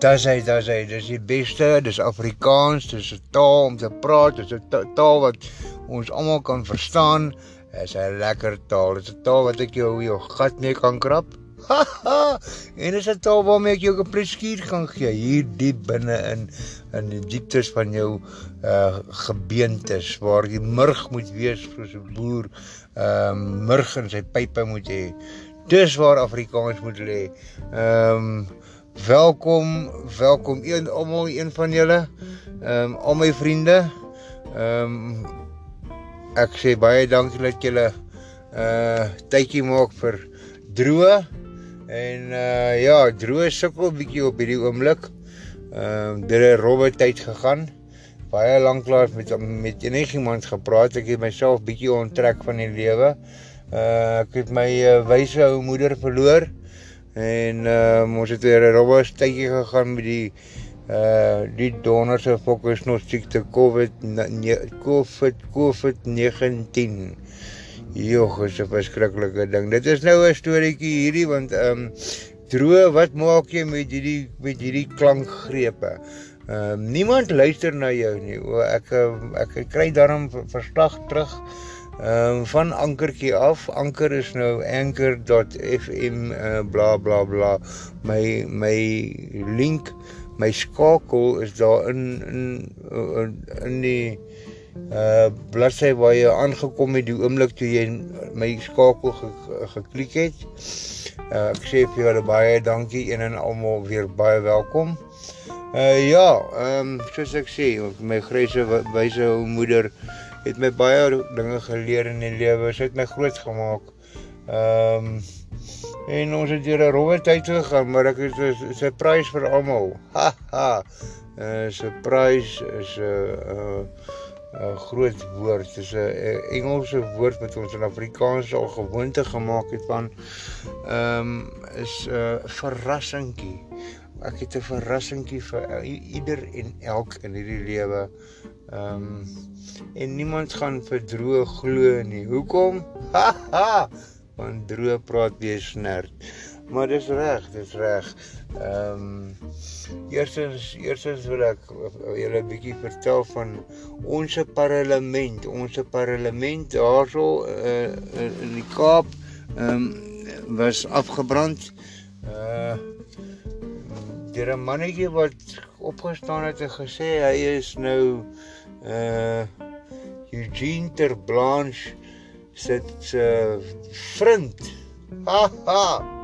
Dis hy, dis hy, dis die beste, dis Afrikaans, dis 'n taal om te praat, dis 'n taal wat ons almal kan verstaan. Dis 'n lekker taal. Dis 'n taal wat ek jou jou gat mee kan krap. en dis 'n taal waarmee ek jou 'n pleskuur kan gee hier diep binne in in die dieptes van jou uh gebeentes waar jy murg moet wees soos 'n boer ehm um, murg in sy pype moet hê. Dis waar Afrikaans moet lê. Ehm um, welkom, welkom een almal een van julle. Ehm um, al my vriende. Ehm um, ek sê baie dankie dat julle uh tydjie maak vir droë En uh ja, droë sukkel bietjie op hierdie oomblik. Ehm uh, dit het robbe tyd gegaan. Baie lank lank met met enigiemand gepraat. Ek het myself bietjie onttrek van die lewe. Uh ek het my uh, wyse ou moeder verloor. En uh ons het weer 'n robbe tydjie gegaan met die uh die donor se fokus nog siekte COVID COVID COVID-19. Jogg, is 'n verskriklike ding. Dit is nou 'n storieetjie hierdie want ehm um, droë, wat maak jy met hierdie met hierdie klankgrepe? Ehm um, niemand luister na jou nie. O ek ek kry daarom verslag terug ehm um, van ankertjie af. Anker is nou anchor.fm uh, bla bla bla. My my link, my skakel is daar in in in, in die uh bladsy waar jy aangekom het die oomblik toe jy my skakel ge geklik het. Uh ek sê vir julle baie dankie een en almal weer baie welkom. Uh ja, ehm um, soos ek sê, my gryse wyse moeder het my baie dinge geleer in die lewe. Sy het my groot gemaak. Ehm um, en ons het deur 'n rowwe tyd gegaan, maar ek het 'n surprise vir almal. Ha ha. uh, Surprise is 'n uh, uh 'n groot woord. Dit is 'n Engelse woord wat ons in Afrikaans al gewoonte gemaak het van ehm um, is 'n uh, verrassingkie. Ek het 'n verrassingkie vir ieder en elk in hierdie lewe. Ehm um, en niemand gaan vir droë glo nie. Hoekom? Haha. Want droë praat weer snert. Maar dis reg, dis reg. Ehm um, eerstens eerstens wil ek julle 'n bietjie vertel van ons parlement, ons parlement daarso uh, in die Kaap ehm um, was afgebrand. Uh deur 'n mannetjie wat opgestaan het en gesê hy is nou uh Eugene Terblanche se uh, vriend. Ha ha.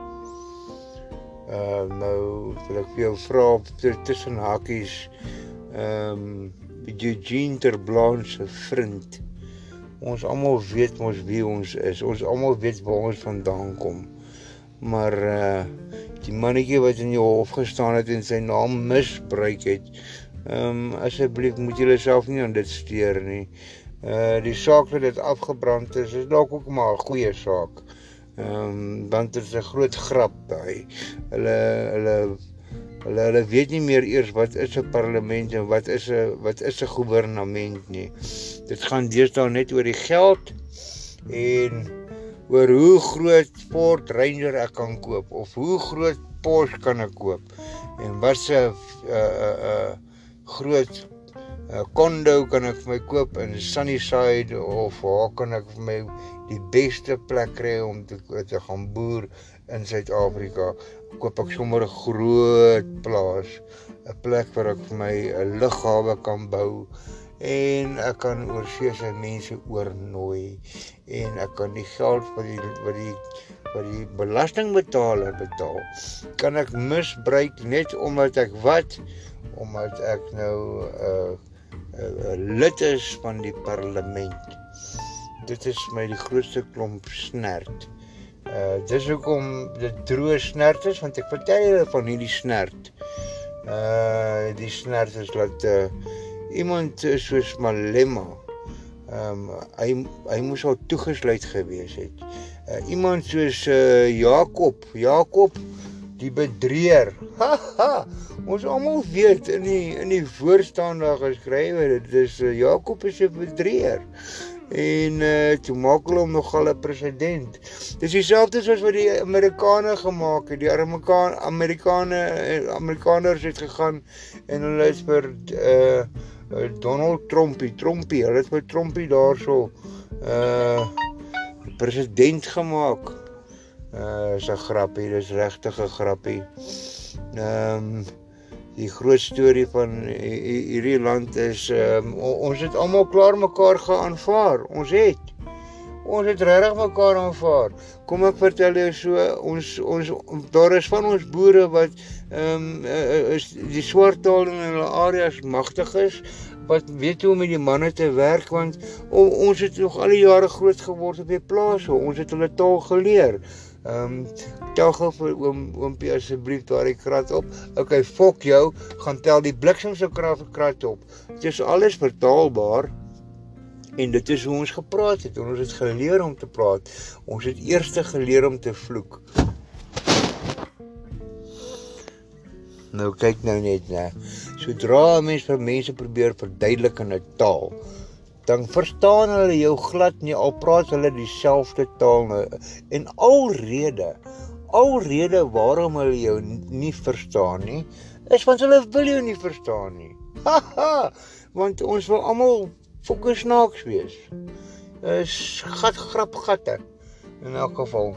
Ehm uh, nou wil ek vir jou vra tussen hakies ehm um, Eugene Terblanche se vriend. Ons almal weet mos wie ons is. Ons almal weet waar ons vandaan kom. Maar uh, die mannetjie wat in die hof gestaan het en sy naam misbruik het. Ehm um, asseblief moet julle self nie aan dit steur nie. Uh, die saak wat dit afgebrand is, is dalk ook maar 'n goeie saak. Ehm um, want dit is 'n groot grap daai. Hulle hulle hulle hulle weet nie meer eers wat is 'n parlement en wat is 'n wat is 'n regering nie. Dit gaan deesdae net oor die geld en oor hoe groot Ford Ranger ek kan koop of hoe groot Porsche kan ek koop en wat se uh, uh, uh, groot kondo kan ek vir my koop in Sunnyside of waar kan ek vir my die beste plek kry om te te gaan boer in Suid-Afrika. Koop ek sommer 'n groot plaas, 'n plek waar ek vir my 'n lughawe kan bou en ek kan oorseese mense oornooi en ek kan die geld vir die vir die vir die belastingbetaler betaal. Kan ek misbruik net omdat ek wat omdat ek nou 'n uh, uh, uh, lid is van die parlement dit is my die grootste klomp snert. Uh dis hoekom dit droë snert is want ek vertel julle van hierdie snert. Uh die snert is dat uh iemand soos Malema ehm um, hy hy moes al toegesluit gewees het. Uh iemand soos uh Jakob, Jakob die bedrieër. Ons almal weet in die in die voorstaande geskrywe dit is uh, Jakob is 'n bedrieër. en uh toe maak hulle hom nogal 'n president. Dis dieselfde soos wat die Amerikaners gemaak het. Die Amerikaan Amerikane Amerikaners het gegaan en hulle is vir uh Donald Trumpie, Trumpie, hulle het vir Trumpie daarso uh president gemaak. Uh is 'n grappie, dis regtig 'n grappie. Ehm um, die groot storie van hierdie land is um, ons het almal klaar mekaar geaanvaar. Ons het ons het regtig mekaar aanvaar. Kom ek vertel jou so ons ons daar is van ons boere wat ehm um, is die swart taal in hulle areas magtig is wat weet hoe om met die manne te werk want o, ons het nog al die jare groot geword op die plaas. Ons het hulle taal geleer. Ehm um, tel gou vir oom oompie asseblief daai krat op. OK, fok jou, gaan tel die bliksem se krag krat op. Dit is alles vertaalbaar. En dit is hoe ons gepraat het. Ons het geleer om te praat. Ons het eers geleer om te vloek. Nou kyk nou net, né? Sodra 'n mens vir mense probeer verduidelik in 'n taal, dan verstaan hulle jou glad nie al praat hulle dieselfde taal nou. En alrede alrede waarom hulle jou nie verstaan nie is want hulle wil jou nie verstaan nie. Haha want ons wil almal fokus naaks wees. Is gat grap gatte in elk geval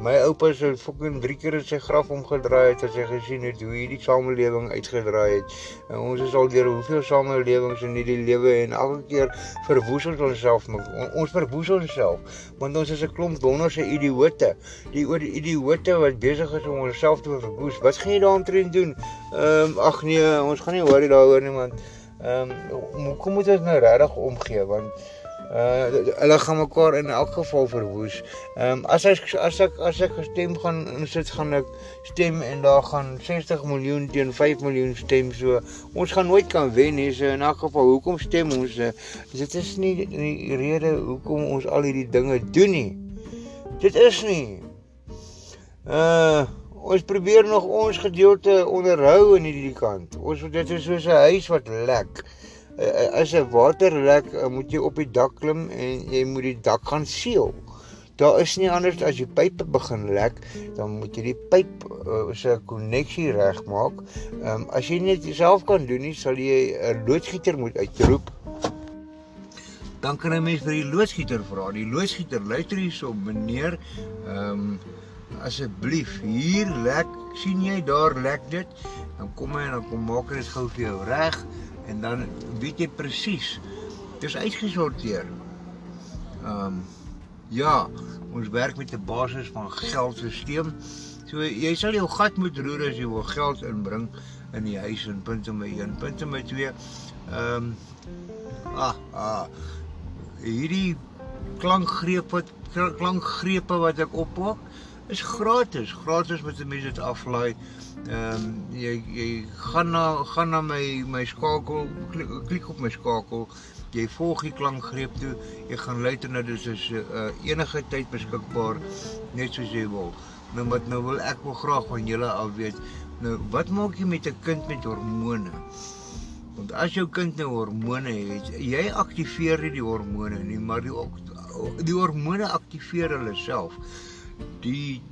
My oupa se fucking drie keer in sy graf omgedraai het as hy gesien het hoe hierdie samelewing uitgedraai het. En ons is al deur hoeveel samelewings in hierdie lewe en elke keer verwoes ons onsself. Ons verwoes onsself want ons is 'n klomp donderse idioote. Die oor die idioote wat besig is om onsself te verwoes. Wat gaan jy daaroor doen? Ehm um, ag nee, ons gaan nie worry daaroor nie want ehm um, hoekom moet ons nou regtig omgee want Uh hulle gaan mekaar in elk geval verwoes. Ehm um, as ek as ek as ek gestem gaan insit gaan ek stem en daar gaan 60 miljoen teen 5 miljoen stem so. Ons gaan nooit kan wen nie. So in elk geval hoekom stem ons? Uh, dit is nie die rede hoekom ons al hierdie dinge doen nie. Dit is nie. Uh ons probeer nog ons gedeelte onderhou in hierdie kant. Ons dit is soos 'n huis wat lek. As 'n water lek, eh, moet jy op die dak klim en jy moet die dak gaan seël. Daar is nie anders as jy pype begin lek, dan moet jy die pyp uh, se koneksie regmaak. Ehm um, as jy net self kan doen nie, sal jy 'n loodgieter moet uitroep. Dan kan 'n mens vir die loodgieter vra. Die loodgieter luister hierso, meneer, ehm um, asseblief, hier lek, sien jy daar lek dit? Dan kom hy en dan kom maak dit gou vir jou reg en dan weet jy presies dis uitgesorteer. Ehm um, ja, ons werk met 'n basis van geldstelsel. So jy sal jou gat moet roer as jy wil geld inbring in die huis en punt om 1, punt om 2. Ehm um, ah ah hierdie klankgreep wat klankgrepe wat ek oppak is gratis, gratis met 'n mens dit aflaai. Ehm um, jy jy gaan na gaan na my my skakel, klik, klik op my skakel. Jy volg die klankgreep toe. Jy gaan luister na dit is uh, enige tyd beskikbaar net soos jy wil. Nou wat nou wil ek wil graag van julle al weet. Nou wat maak jy met 'n kind met hormone? Want as jou kind nou hormone het, jy aktiveer nie die hormone nie, maar die die hormone aktiveer hulle self die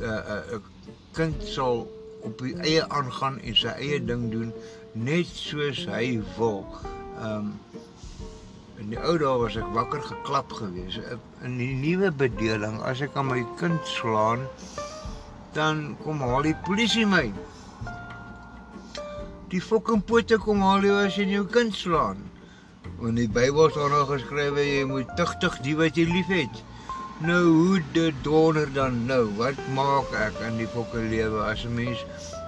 uh uh kind sal op sy eie aangaan en sy eie ding doen net soos hy wil. Um in die ou dae was ek wakker geklap gewees. In die nuwe bedeling as ek aan my kind slaan, dan kom haal die polisie my. Die fucking pote kom haal jou as jy jou kind slaan. Want die Bybel staan nog geskrywe jy moet tugtig die wat jy liefhet. Nou hoe dit donder dan nou? Wat maak ek in die fokke lewe as 'n mens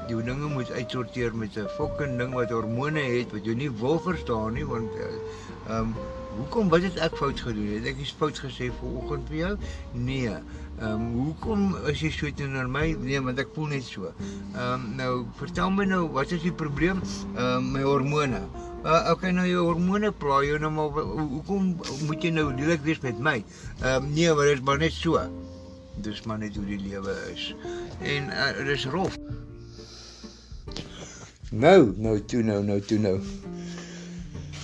jou dinge moet uitsorteer met 'n fokke ding wat hormone het wat jy nie wil verstaan nie want eh, ehm um, hoekom wat het ek fout gedoen? Het ek iets fout gesê vanoggend vir jou? Nee. Ehm um, hoekom is jy so teenoor my? Nee, want ek voel net so. Ehm um, nou vertel my nou wat is die probleem? Ehm um, my hormone. Uh, okay nou jou hormone pla jy nou maar hoekom moet jy nou lelik wees met my? Ehm um, nee, maar dit is maar net so. Dis maar net hoe die lewe is. En uh, dit is rof. Nou, nou toe nou, nou toe nou.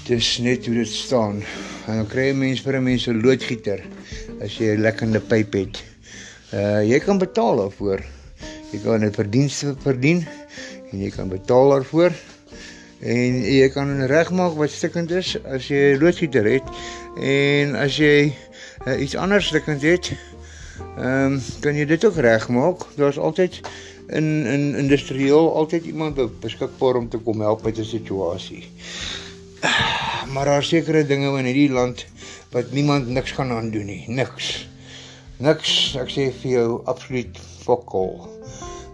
Dis net hoe dit staan. En dan kry jy mense vir 'n mens 'n loodgieter as jy 'n lekkende pyp het. Uh jy kan betaal daarvoor. Jy kan 'n verdienste verdien en jy kan betaal daarvoor. En jy kan regmaak wat stukkend is as jy loodgieter het en as jy uh, iets anders stukkend het, ehm um, kan jy dit ook regmaak. Daar's altyd in in industrieel altyd iemand beskikbaar om te kom help met 'n situasie. Maar daar sekerre dinge in hierdie land wat niemand niks gaan aan doen nie. Niks. Niks. Ek sê vir jou absoluut fokol.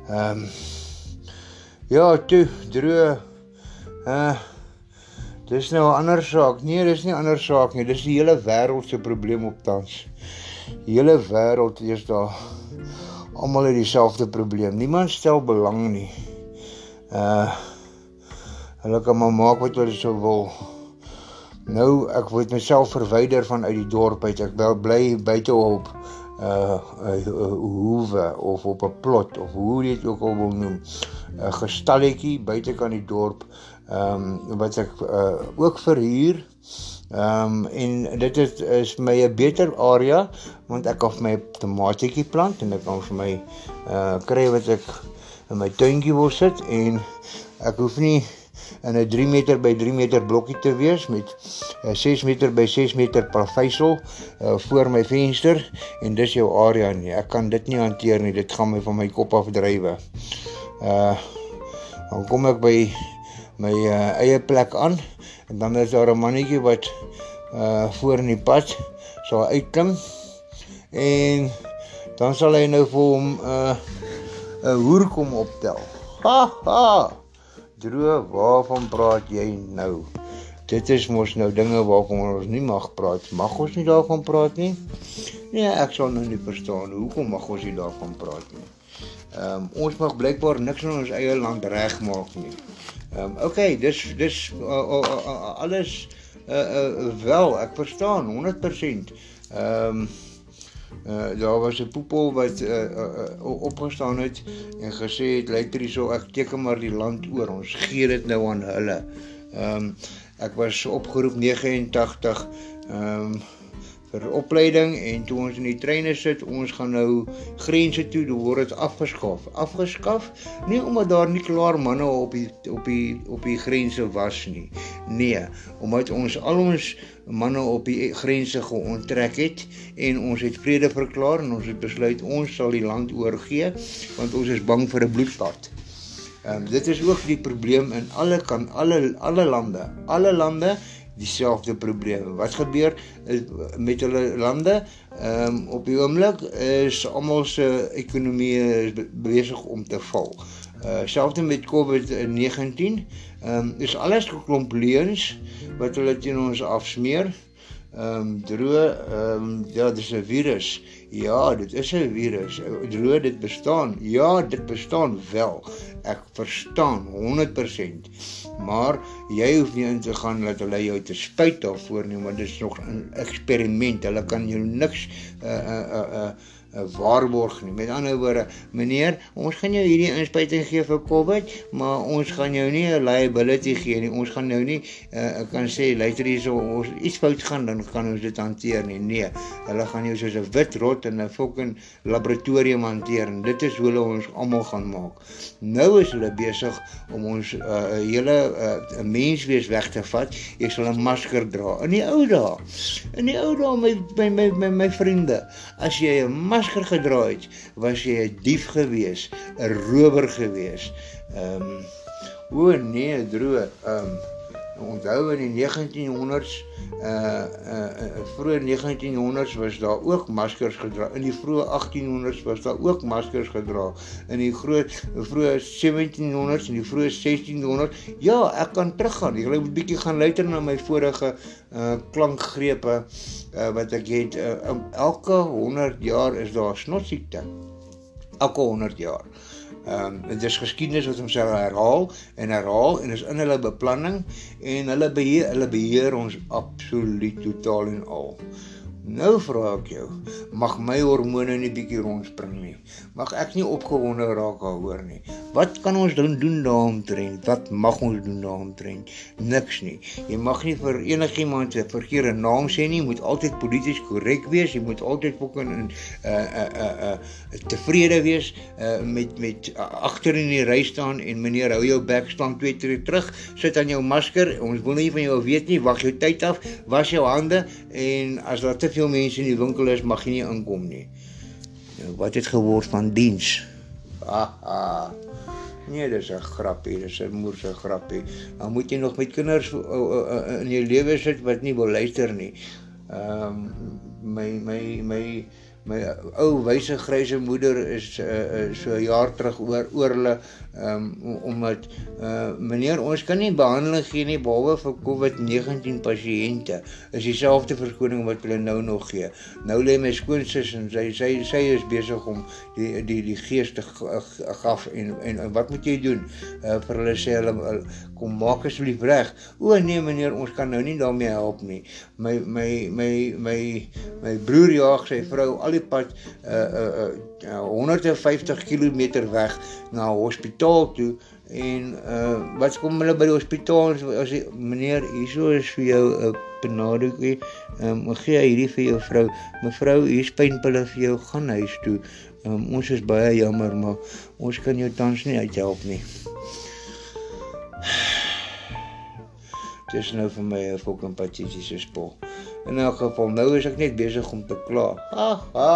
Ehm um, Ja, toe, droë. Uh Dis nou 'n ander saak. Nee, dis nie 'n ander saak nie. Dis die hele wêreld se probleem op tans. Die hele wêreld is daar almal het dieselfde probleem. Niemand stel belang nie. Uh hulle kan maar maak wat hulle sou wil. Nou ek word myself verwyder van uit die dorp uit. Ek bly buite op uh 'n hoewe of op 'n plot of hoe dit ook al wil noem. 'n gestalletjie buite kan die dorp ehm um, wat ek uh, ook verhuur. Ehm um, en dit is is my 'n beter area want ek kan my tomatietjie plant en ek kan vir my uh kry wat ek in my tuintjie wil sit en ek hoef nie in 'n 3 meter by 3 meter blokkie te wees met 'n uh, 6 meter by 6 meter plaveisel uh, voor my venster en dis jou area nie. Ek kan dit nie hanteer nie. Dit gaan my van my kop af drywe. Uh dan kom ek by my uh, eie plek aan en dan is daar 'n mannetjie wat uh voor in die pad sal uitklim en dan sal hy nou vir hom 'n uh, 'n hoer kom optel. Ha ha. Droog, waarvan praat jy nou? Dit is mos nou dinge waarvan ons nie mag praat. Mag ons nie daarvan praat nie? Nee, ek sal nou nie verstaan hoekom mag ons nie daarvan praat nie. Ehm um, ons mag blykbaar niks in ons eie land regmaak nie. Ehm um, okay, dis dis uh, uh, uh, alles uh, uh, wel, ek verstaan 100%. Ehm um, Uh, daar was 'n poepel wat uh, uh, opgestaan het en gesê het luister hierso ek teken maar die land oor ons gee dit nou aan hulle. Ehm um, ek was opgeroep 89 ehm um, vir opleiding en toe ons in die treine sit, ons gaan nou grense toe, dan word dit afgeskaf. Afgeskaf nie omdat daar nie klaar manne op die op die op die grense was nie. Nee, omdat ons al ons manne op die grense geonttrek het en ons het vrede verklaar en ons het besluit ons sal die land oorgee want ons is bang vir 'n bloedbad. Ehm um, dit is ook die probleem in alle kan alle alle lande. Alle lande dieselfde probleme. Wat gebeur met hulle lande? Ehm um, op die oomblik is almal se ekonomie besig om te val. Uh selfs met COVID-19, ehm um, is alles geklomp leuns wat hulle teen ons afsmeer. Ehm um, droë ehm um, ja, dis 'n virus. Ja, dit is 'n virus. Droë dit bestaan. Ja, dit bestaan wel. Ek verstaan 100% maar jy hoef nie in te gaan dat hulle jou te spuit daarvoor nie want dit is nog 'n eksperiment hulle kan jou niks uh uh uh, uh waarborg nie. Met ander woorde, meneer, ons gaan jou hierdie inspuiting gee vir COVID, maar ons gaan jou nie 'n liability gee nie. Ons gaan nou nie uh, kan sê luister hier so ons iets fout gaan dan kan ons dit hanteer nie. Nee, hulle gaan jou soos 'n wit rot in 'n fucking laboratorium hanteer en dit is hoe hulle ons almal gaan maak. Nou is hulle besig om ons 'n uh, hele 'n uh, menswees weg te vat. Jy sal 'n masker dra. In die ou dae. In die ou dae my my my, my vriende, as jy 'n masker gedra het, was jy 'n dief gewees, 'n rower gewees. Ehm um, o nee, droog. Ehm um, onthou in die 1900s uh uh, uh vroeë 1900s was daar ook maskers gedra. In die vroeë 1800s was daar ook maskers gedra. In die groot vroeë 1700s en die vroeë 1600s. Ja, ek kan teruggaan. Ek wil 'n bietjie gaan luister na my vorige uh klankgrepe uh wat ek het uh, elke 100 jaar is daar snotsiekte. Elke 100 jaar. Ehm um, dit is geskiedenis wat homself herhaal en herhaal en is in hulle beplanning en hulle beheer hulle beheer ons absoluut totaal en al. Nou vra ek jou, mag my hormone nie bietjie rondspring nie. Mag ek nie opgewonde raak daaroor nie. Wat kan ons dan doen daaromtrent? Wat mag ons doen daaromtrent? Niks nie. Jy mag nie vir enigiemand 'n verkeerde naam sê nie. Jy moet altyd polities korrek wees. Jy moet altyd fucking in uh uh uh, uh tevrede wees uh met met uh, agter in die ry staan en meneer hou jou bek staan twee tree terug. Sit aan jou masker. Ons wil nie van jou weet nie. Wag jou tyd af. Was jou hande en as daar te veel mense in die winkel is, mag jy nie inkom nie. Nou, wat het geword van diens? Haha. Nee, dis 'n grappie, dis 'n moerse grappie. Dan moet jy nog met kinders uh, uh, in jou lewe sit wat nie wil luister nie. Ehm um, my my my my ou wyse gryse moeder is uh, uh, so jaar terug oor oor hulle um, omdat uh, meneer ons kan nie behandeling gee nie behalwe vir COVID-19 pasiënte. Is dieselfde verskoning wat hulle nou nog gee. Nou lê my skoonsis en sy sy sy is besig om die die die gees te gaf en, en en wat moet jy doen? Uh, vir hulle sê hulle kom maak asseblief reg. O nee meneer, ons kan nou nie daarmee help nie. My my my my my broer jaag sy vrou al die pad uh uh, uh 150 km weg na hospitaal toe en uh wat kom hulle by die hospitaal as die meneer hierso is vir jou 'n uh, benaderie. Ehm um, gee hierdie vir jou vrou. Mevrou, hier is pynpille vir jou gaan huis toe. Um, ons is baie jammer, maar ons kan jou tans nie uithelp nie. Dis nou vir my 'n fucking patetiese spul. In elk geval, nou is ek net besig om te kla. Ha ha.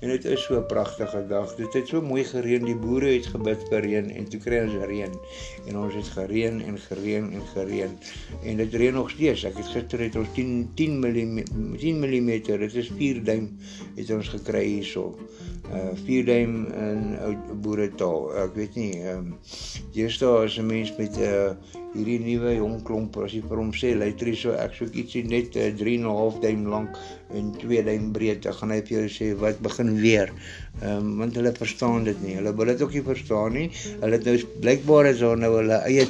En dit is so 'n pragtige dag. Dit het so mooi gereën. Die boere het gebid vir reën en toe kry ons reën. En ons het gereën en gereën en gereën. En dit reën nog steeds. Ek het gister het ons 10 10 mm 10 mm. Dit is 4 duim het ons gekry hierso. Uh 4 duim in ou boere taal. Ek weet nie, ehm um, daar as 'n mens met 'n uh, hierdie nuwe jong klomp as jy vir hom sê luister hierso ek soek ietsie net 'n uh, 3 en 'n half duim lank en 2 duim breed. Dan gaan hy vir jou sê wat begin weer? Um, want hulle verstaan dit nie. Hulle wil dit ook nie verstaan nie. Hulle het nou blykbaar is daar nou hulle eie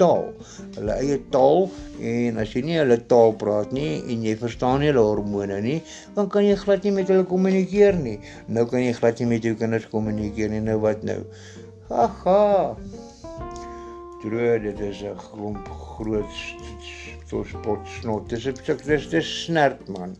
taal. Hulle eie taal en as jy nie hulle taal praat nie en jy verstaan nie hulle hormone nie dan kan jy glad nie met hulle kommunikeer nie. Nou kan jy glad nie met jou kinders kommunikeer nie. Nou wat nou? Haha droë dit is 'n klomp groot so spot snot dis dis dis dis snert man.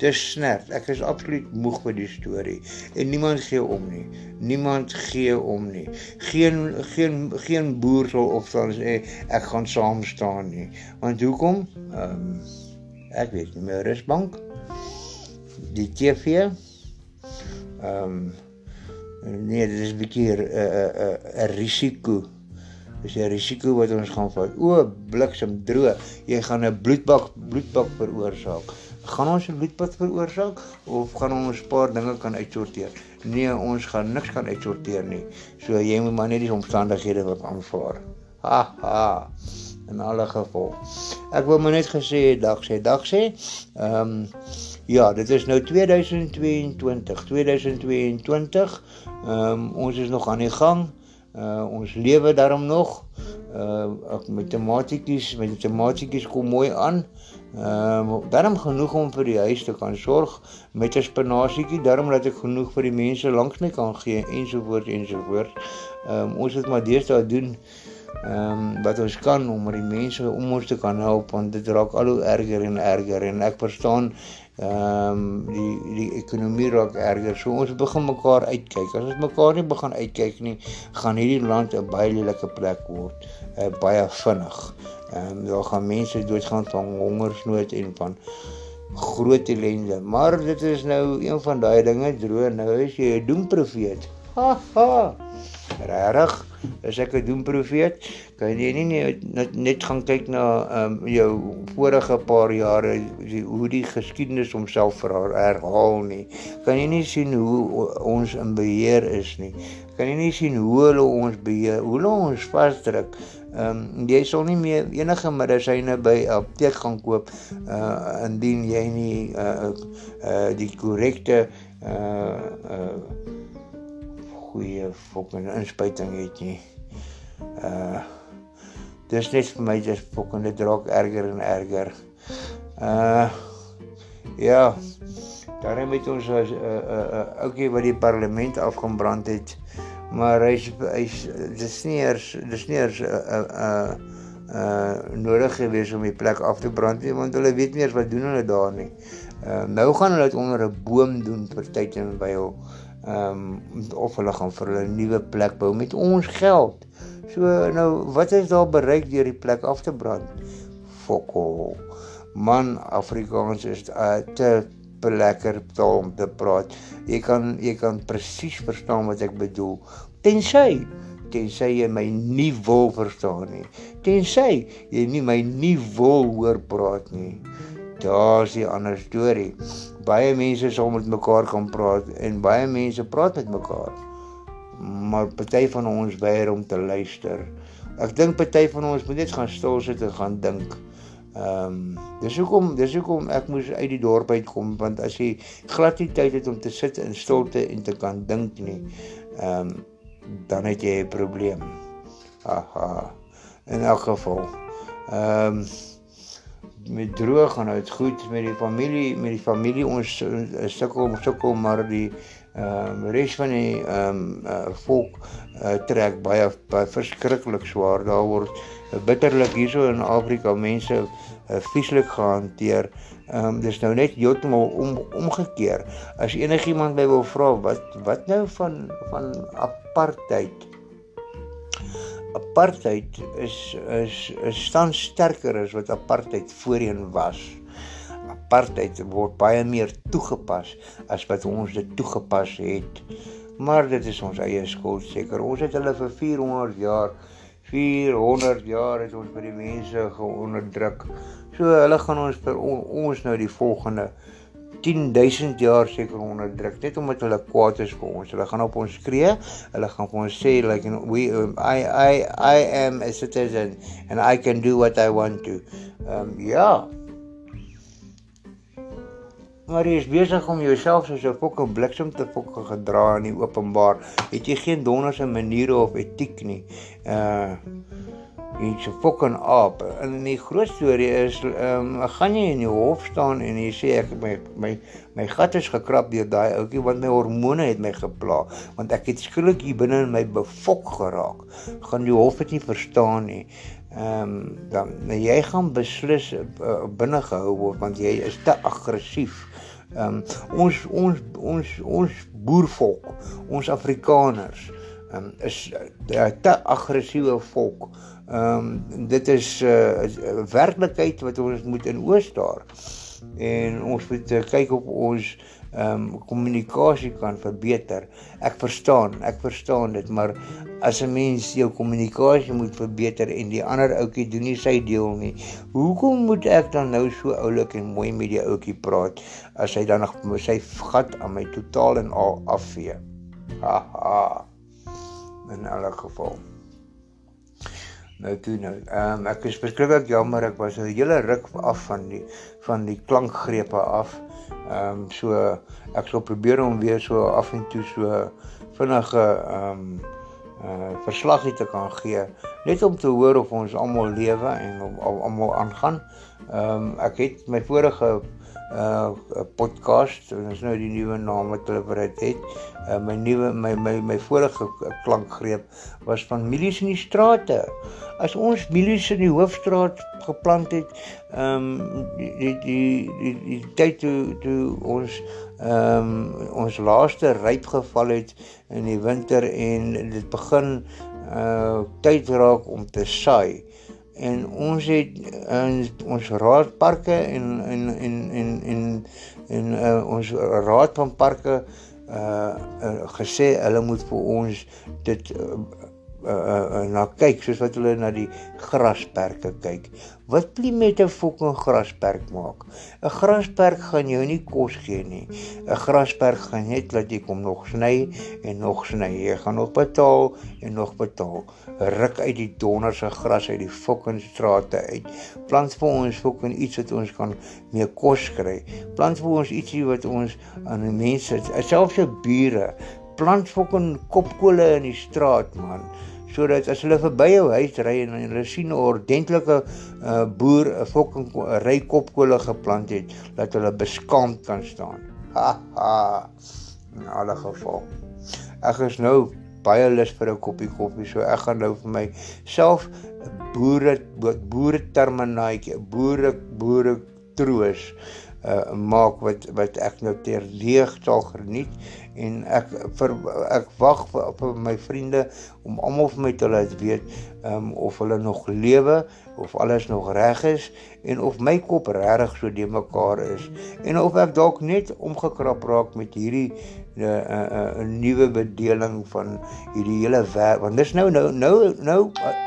Dis snert. Ek is absoluut moeg vir die storie. En niemand gee om nie. Niemand gee om nie. Geen geen geen boer sal dan sê ek gaan saam staan nie. Want hoekom? Um, ek weet nie meer. Is bank die TV ehm um, nee dit is 'n bietjie 'n 'n 'n risiko is 'n risiko wat ons gaan vat. O, bliksem droog. Jy gaan 'n bloedbak bloedbak veroorsaak. Gaan ons 'n bloedbad veroorsaak of gaan ons 'n paar dinge kan uitsorteer? Nee, ons gaan niks kan uitsorteer nie. So jy moet maar net die omstandighede wat aanvaar. Ha ha. In alle geval. Ek wil maar net gesê dag sê dag sê. Ehm um, ja, dit is nou 2022. 2022. Ehm um, ons is nog aan die gang. Uh ons lewe daarom nog. Uh met tematietjies, met tematietjies kom mooi aan. Ehm uh, daarom genoeg om vir die huis te kan sorg met 'n spinasietjie, daarom dat ek genoeg vir die mense langs my kan gee ensovoorts ensovoorts. Ehm um, ons het maar deesdae doen ehm um, wat ons kan om die mense om ons te kan help want dit raak al hoe erger en erger en ek verstaan ehm um, die die ekonomie raak erger. So ons begin mekaar uitkyk. As ons mekaar nie begin uitkyk nie, gaan hierdie land 'n baie lelike plek word. Uh, baie vinnig. Ehm um, daar gaan mense doodgaan van hongersnood en van groot ellende. Maar dit is nou een van daai dinge droog. Nou is jy 'n doemprofeet. Ha ha. Regtig? Is ek 'n doemprofeet? Kan jy nie net net gaan kyk na ehm um, jou vorige paar jare hoe die geskiedenis homself herhaal nie. Kan jy nie sien hoe ons in beheer is nie. Kan jy nie sien hoe hulle ons beheer, hoe hulle ons vasdruk. Ehm um, jy sal nie meer enige medisyne by apteek gaan koop uh indien jy nie uh uh die korrekte uh uh goeie fucking inspuiting het nie. Uh dis net vir my dis fucking dit raak erger en erger. Uh ja. Daarom het ons 'n 'n 'n ouetjie wat die parlement afgebrand het. Maar hy's hy's dis nie eers dis nie eers 'n 'n 'n uh nodig gewees om die plek af te brand nie want hulle weet nie eers wat doen hulle daar nie. Uh nou gaan hulle dit onder 'n boom doen vir tyd en by hom. Ehm um, of hulle gaan vir hulle 'n nuwe plek bou met ons geld. So nou wat is daar bereik deur die plek af te brand? Fokol. Man Afrikaans is uh, te lekker taal om te praat. Jy kan jy kan presies verstaan wat ek bedoel. Tensy tensy jy my nie wil verstaan nie. Tensy jy nie my nie wil hoor praat nie. Daar's 'n ander storie. Baie mense sal met mekaar kan praat en baie mense praat met mekaar. Maar party van ons weier om te luister. Ek dink party van ons moet net gaan stil sit en gaan dink. Ehm um, dis hoekom dis hoekom ek moes uit die dorp uitkom want as jy glad nie tyd het om te sit in stilte en te kan dink nie, ehm um, dan het jy 'n probleem. Aha. In elk geval. Ehm um, met droog gaan dit goed met die familie, met die familie ons sukkel sukkel maar die ehm um, res van die ehm um, uh, volk uh, trek baie baie verskriklik swaar. Daar word bitterlik hierso in Afrika mense uh, vieslik gehanteer. Ehm um, dis nou net heeltemal om omgekeer. As enigiemand my wil vra wat wat nou van van apartheid? Apartheid is is is staan sterker as wat apartheid voorheen was. Apartheid word baie meer toegepas as wat ons dit toegepas het. Maar dit is ons eie skuld seker. Ons het hulle vir 400 jaar 400 jaar het ons by die mense geonderdruk. So hulle gaan ons vir on, ons nou die volgende 10000 jaar seker onderdruk net omdat hulle kwaad is vir ons. Hulle gaan op ons skree. Hulle gaan vir ons sê like we um, I I I am a citizen and I can do what I want to. Ehm um, ja. Maar jy is besig om jouself soos 'n fokke bliksem te fokke gedra in die openbaar. Het jy geen donderse maniere of etiek nie. Uh iets fokke op. En die groot storie is ehm um, gaan jy in die hof staan en jy sê ek my my my gat is gekrap deur daai ouetjie want my hormone het my gepla want ek het skielik hier binne in my befok geraak. Gaan die hof dit nie verstaan nie ehm um, dan nou jy gaan beslis uh, binne gehou word want jy is te aggressief. Ehm um, ons ons ons ons boervolk, ons Afrikaners, ehm um, is uh, te aggressiewe volk. Ehm um, dit is 'n uh, werklikheid wat ons moet in oë staar. En ons moet uh, kyk op ons ehm um, kommunikasie kan verbeter. Ek verstaan, ek verstaan dit, maar as 'n mens jou kommunikasie moet verbeter en die ander ouetjie doen nie sy deel nie, hoekom moet ek dan nou so oulik en mooi met die ouetjie praat as hy dan nog sy gat aan my totaal en al afvee? Haha. In elk geval. Nou toe nou. Ehm um, ek is beskryf jammer ek was 'n hele ruk af van die van die klankgrepe af. Ehm um, so ek sal probeer om weer so af en toe so vinnige ehm um, uh verslagie te kan gee net om te hoor of ons almal lewe en om almal aangaan. Ehm um, ek het my vorige uh podcast en dis nou die nuwe naam wat hulle dit het. Uh my nuwe my my my vorige klankgreep was van milies in die strate. As ons milies in die hoofstraat geplant het, ehm um, die die die die tyd toe toe ons ehm um, ons laaste ryp geval het in die winter en dit begin uh tyd raak om te saai en ons het in ons raadparke en en en en en en uh, ons raad van parke uh, uh gesê hulle moet vir ons dit uh, uh, uh, na kyk soos wat hulle na die grasperke kyk. Wat plie met 'n fucking grasperk maak? 'n Grasperk gaan jou nie kos gee nie. 'n Grasperk gaan net laat jy kom nog sny en nog sny. Jy gaan nog betaal en nog betaal. Ruk uit die donderse gras uit die fucking strate uit. Plant vir ons fucking iets wat ons kan mee kos kry. Plant vir ons ietsie wat ons aan die mense, selfs se bure, plant fucking kopkole in die straat man sodat as hulle verby jou huis ry en hulle sien 'n ordentlike uh, boer 'n fucking ry kopkole geplant het, dat hulle beskaamd kan staan. Ha ha. In alle geval. Ek is nou baie lus vir 'n koppie koffie, so ek gaan nou vir my self boere boere terminaatjie, boere boere troos uh maak wat wat ek nou ter leeg sal geniet en ek vir ek wag vir, vir my vriende om almal vir my te laat weet um of hulle nog lewe of alles nog reg is en of my kop regtig so de mekaar is en of ek dalk net omgekrap raak met hierdie 'n uh, uh, uh, nuwe bedeling van hierdie hele wêreld want dis nou nou nou nou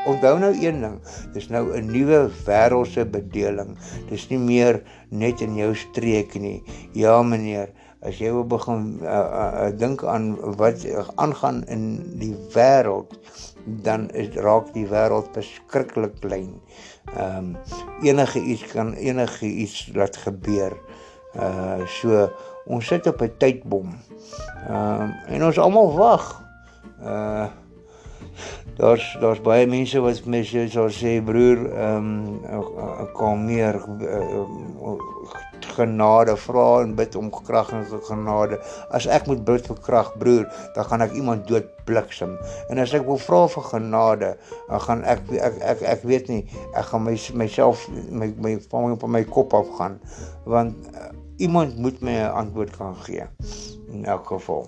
onthou nou een ding dis nou 'n nuwe wêreldse bedeling dis nie meer net in jou streek nie. Ja meneer, as jy wil begin uh, uh, uh, dink aan wat aangaan in die wêreld, dan is raak die wêreld beskiklik klein. Ehm um, enige iets kan enige iets laat gebeur. Uh so ons sit op 'n tydbom. Ehm um, en ons almal wag. Uh daar's daar's baie mense wat sal sê broer ehm um, kom meer uh, genade vra en bid om krag en genade. As ek moet bid vir krag broer dan gaan ek iemand dood bliksem. En as ek wil vra vir genade dan gaan ek ek ek, ek weet nie ek gaan my myself my my van my, my kop af gaan want uh, iemand moet my 'n antwoord kan gee in elk geval.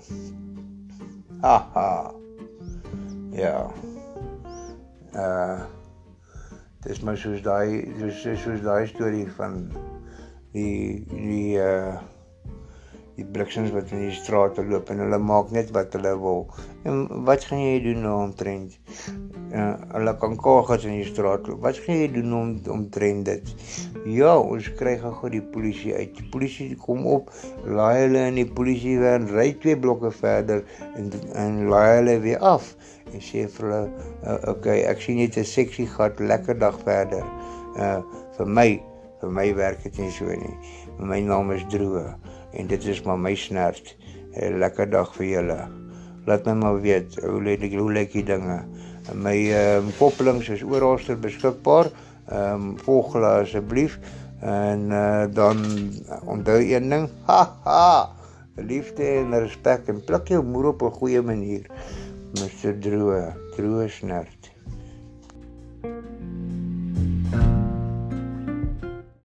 Ha ha. Ja. Uh dis maar soos daai soos soos daai storie van die die uh die bliksems wat in die strate loop en hulle maak net wat hulle wil. En wat gaan jy doen nou omtrent? Uh hulle kan kogels in die straat loop. Wat gaan jy doen om omtrent dit? Ja, ons kry gou die polisie uit. Die polisie kom op, laai hulle in die polisie van ry twee blokke verder en en laai hulle weer af en sê vir hulle uh, okay, ek sien net 'n seksie gat, lekker dag verder. Uh vir my, vir my werk dit nie so nie. My naam is Droe en dit is maar my snert. 'n Lekker dag vir julle. Laat my maar weet hoe lê die hoe lê die dinge. My ehm um, koppelings is oralster beskikbaar. Ehm um, volg hulle asseblief en uh, dan onthou een ding. Ha ha. Liefde en respek en pluk jou moer op 'n goeie manier. Mr. Droe, Droe snert. thank you